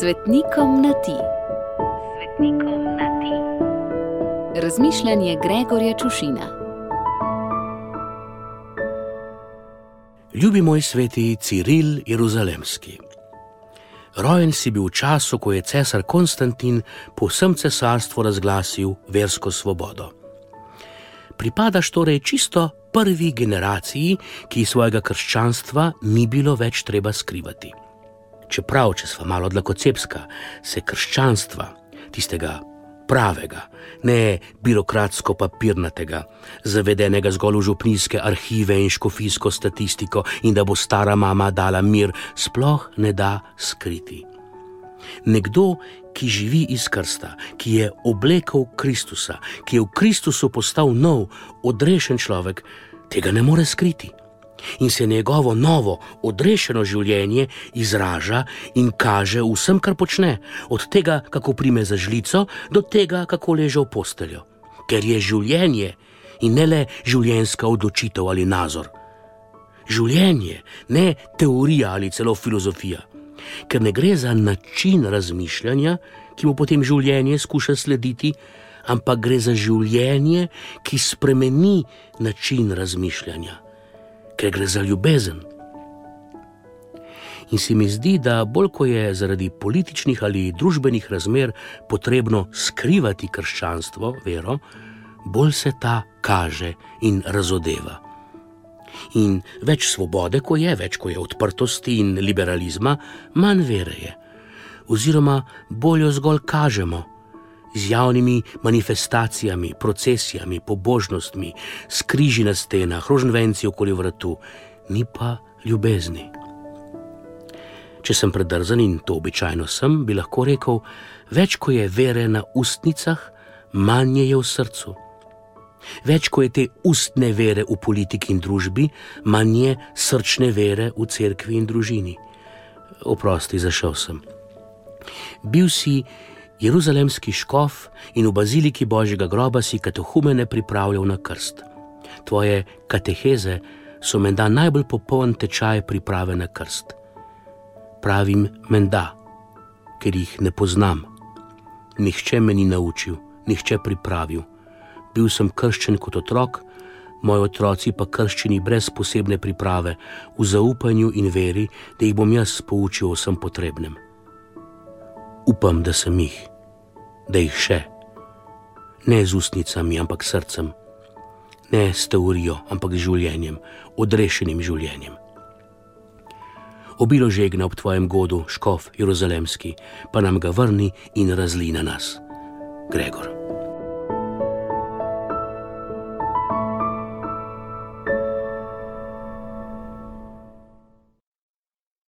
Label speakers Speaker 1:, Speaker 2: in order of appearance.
Speaker 1: Svetnikom na ti.
Speaker 2: Svetnikom na ti.
Speaker 1: Razmišljanje Gregorja Čušina.
Speaker 3: Ljubi moj sveti Ciril Jeruzalemski. Rojen si bil v času, ko je cesar Konstantin po vsem cesarstvu razglasil versko svobodo. Pripadaš torej čisto prvi generaciji, ki svojega krščanstva ni bilo več treba skrivati. Čeprav, če smo malo dlakocepska, se krščanstva, tistega pravega, ne birokratsko-papirnatega, zavedenega zgolj v župnijske arhive in škofijsko statistiko, in da bo stara mama dala mir, sploh ne da skriti. Nekdo, ki živi iz krsta, ki je oblekel Kristusa, ki je v Kristusu postal nov, odrešen človek, tega ne more skriti. In se njegovo novo, odrešeno življenje izraža in kaže vsem, kar počne, od tega, kako prime za žlico, do tega, kako leže v posteljo. Ker je življenje in ne le življenjska odločitev ali nazor. Življenje, ne teorija ali celo filozofija. Ker ne gre za način razmišljanja, ki mu potem življenje skuša slediti, ampak gre za življenje, ki spremeni način razmišljanja ker gre za ljubezen. In se mi zdi, da bolj ko je zaradi političnih ali družbenih razmer potrebno skrivati krščanstvo, vero, bolj se ta kaže in razodeva. In več svobode, ko je, več ko je odprtosti in liberalizma, manj vere je. Oziroma, bolj jo zgolj kažemo z javnimi manifestacijami, procesijami, pobožnostmi, skriži na stenah, rožnvenci okoli vratu, ni pa ljubezni. Če sem predrzen in to običajno sem, bi lahko rekel: več ko je vere na ustnicah, manj je v srcu. Več ko je te ustne vere v politiki in družbi, manj je srčne vere v cerkvi in družini. Oprosti, zašel sem. Bil si jeruzalemski škof in v baziliki Božjega groba si katehumene pripravljal na krst. Tvoje kateheze so menda najbolj popoln tečaj priprave na krst. Pravim menda, ker jih ne poznam. Nihče me ni naučil, nihče pripravil. Bil sem krščen kot otrok, moji otroci pa krščeni brez posebne priprave, v zaupanju in veri, da jih bom jaz poučil o vsem potrebnem upam, da sem jih, da jih še, ne z ustnicami, ampak srcem, ne s teorijo, ampak z življenjem, odrešenim življenjem. Obilo žegna ob tvojem godu, škof Jeruzalemski, pa nam ga vrni in razli na nas, Gregor.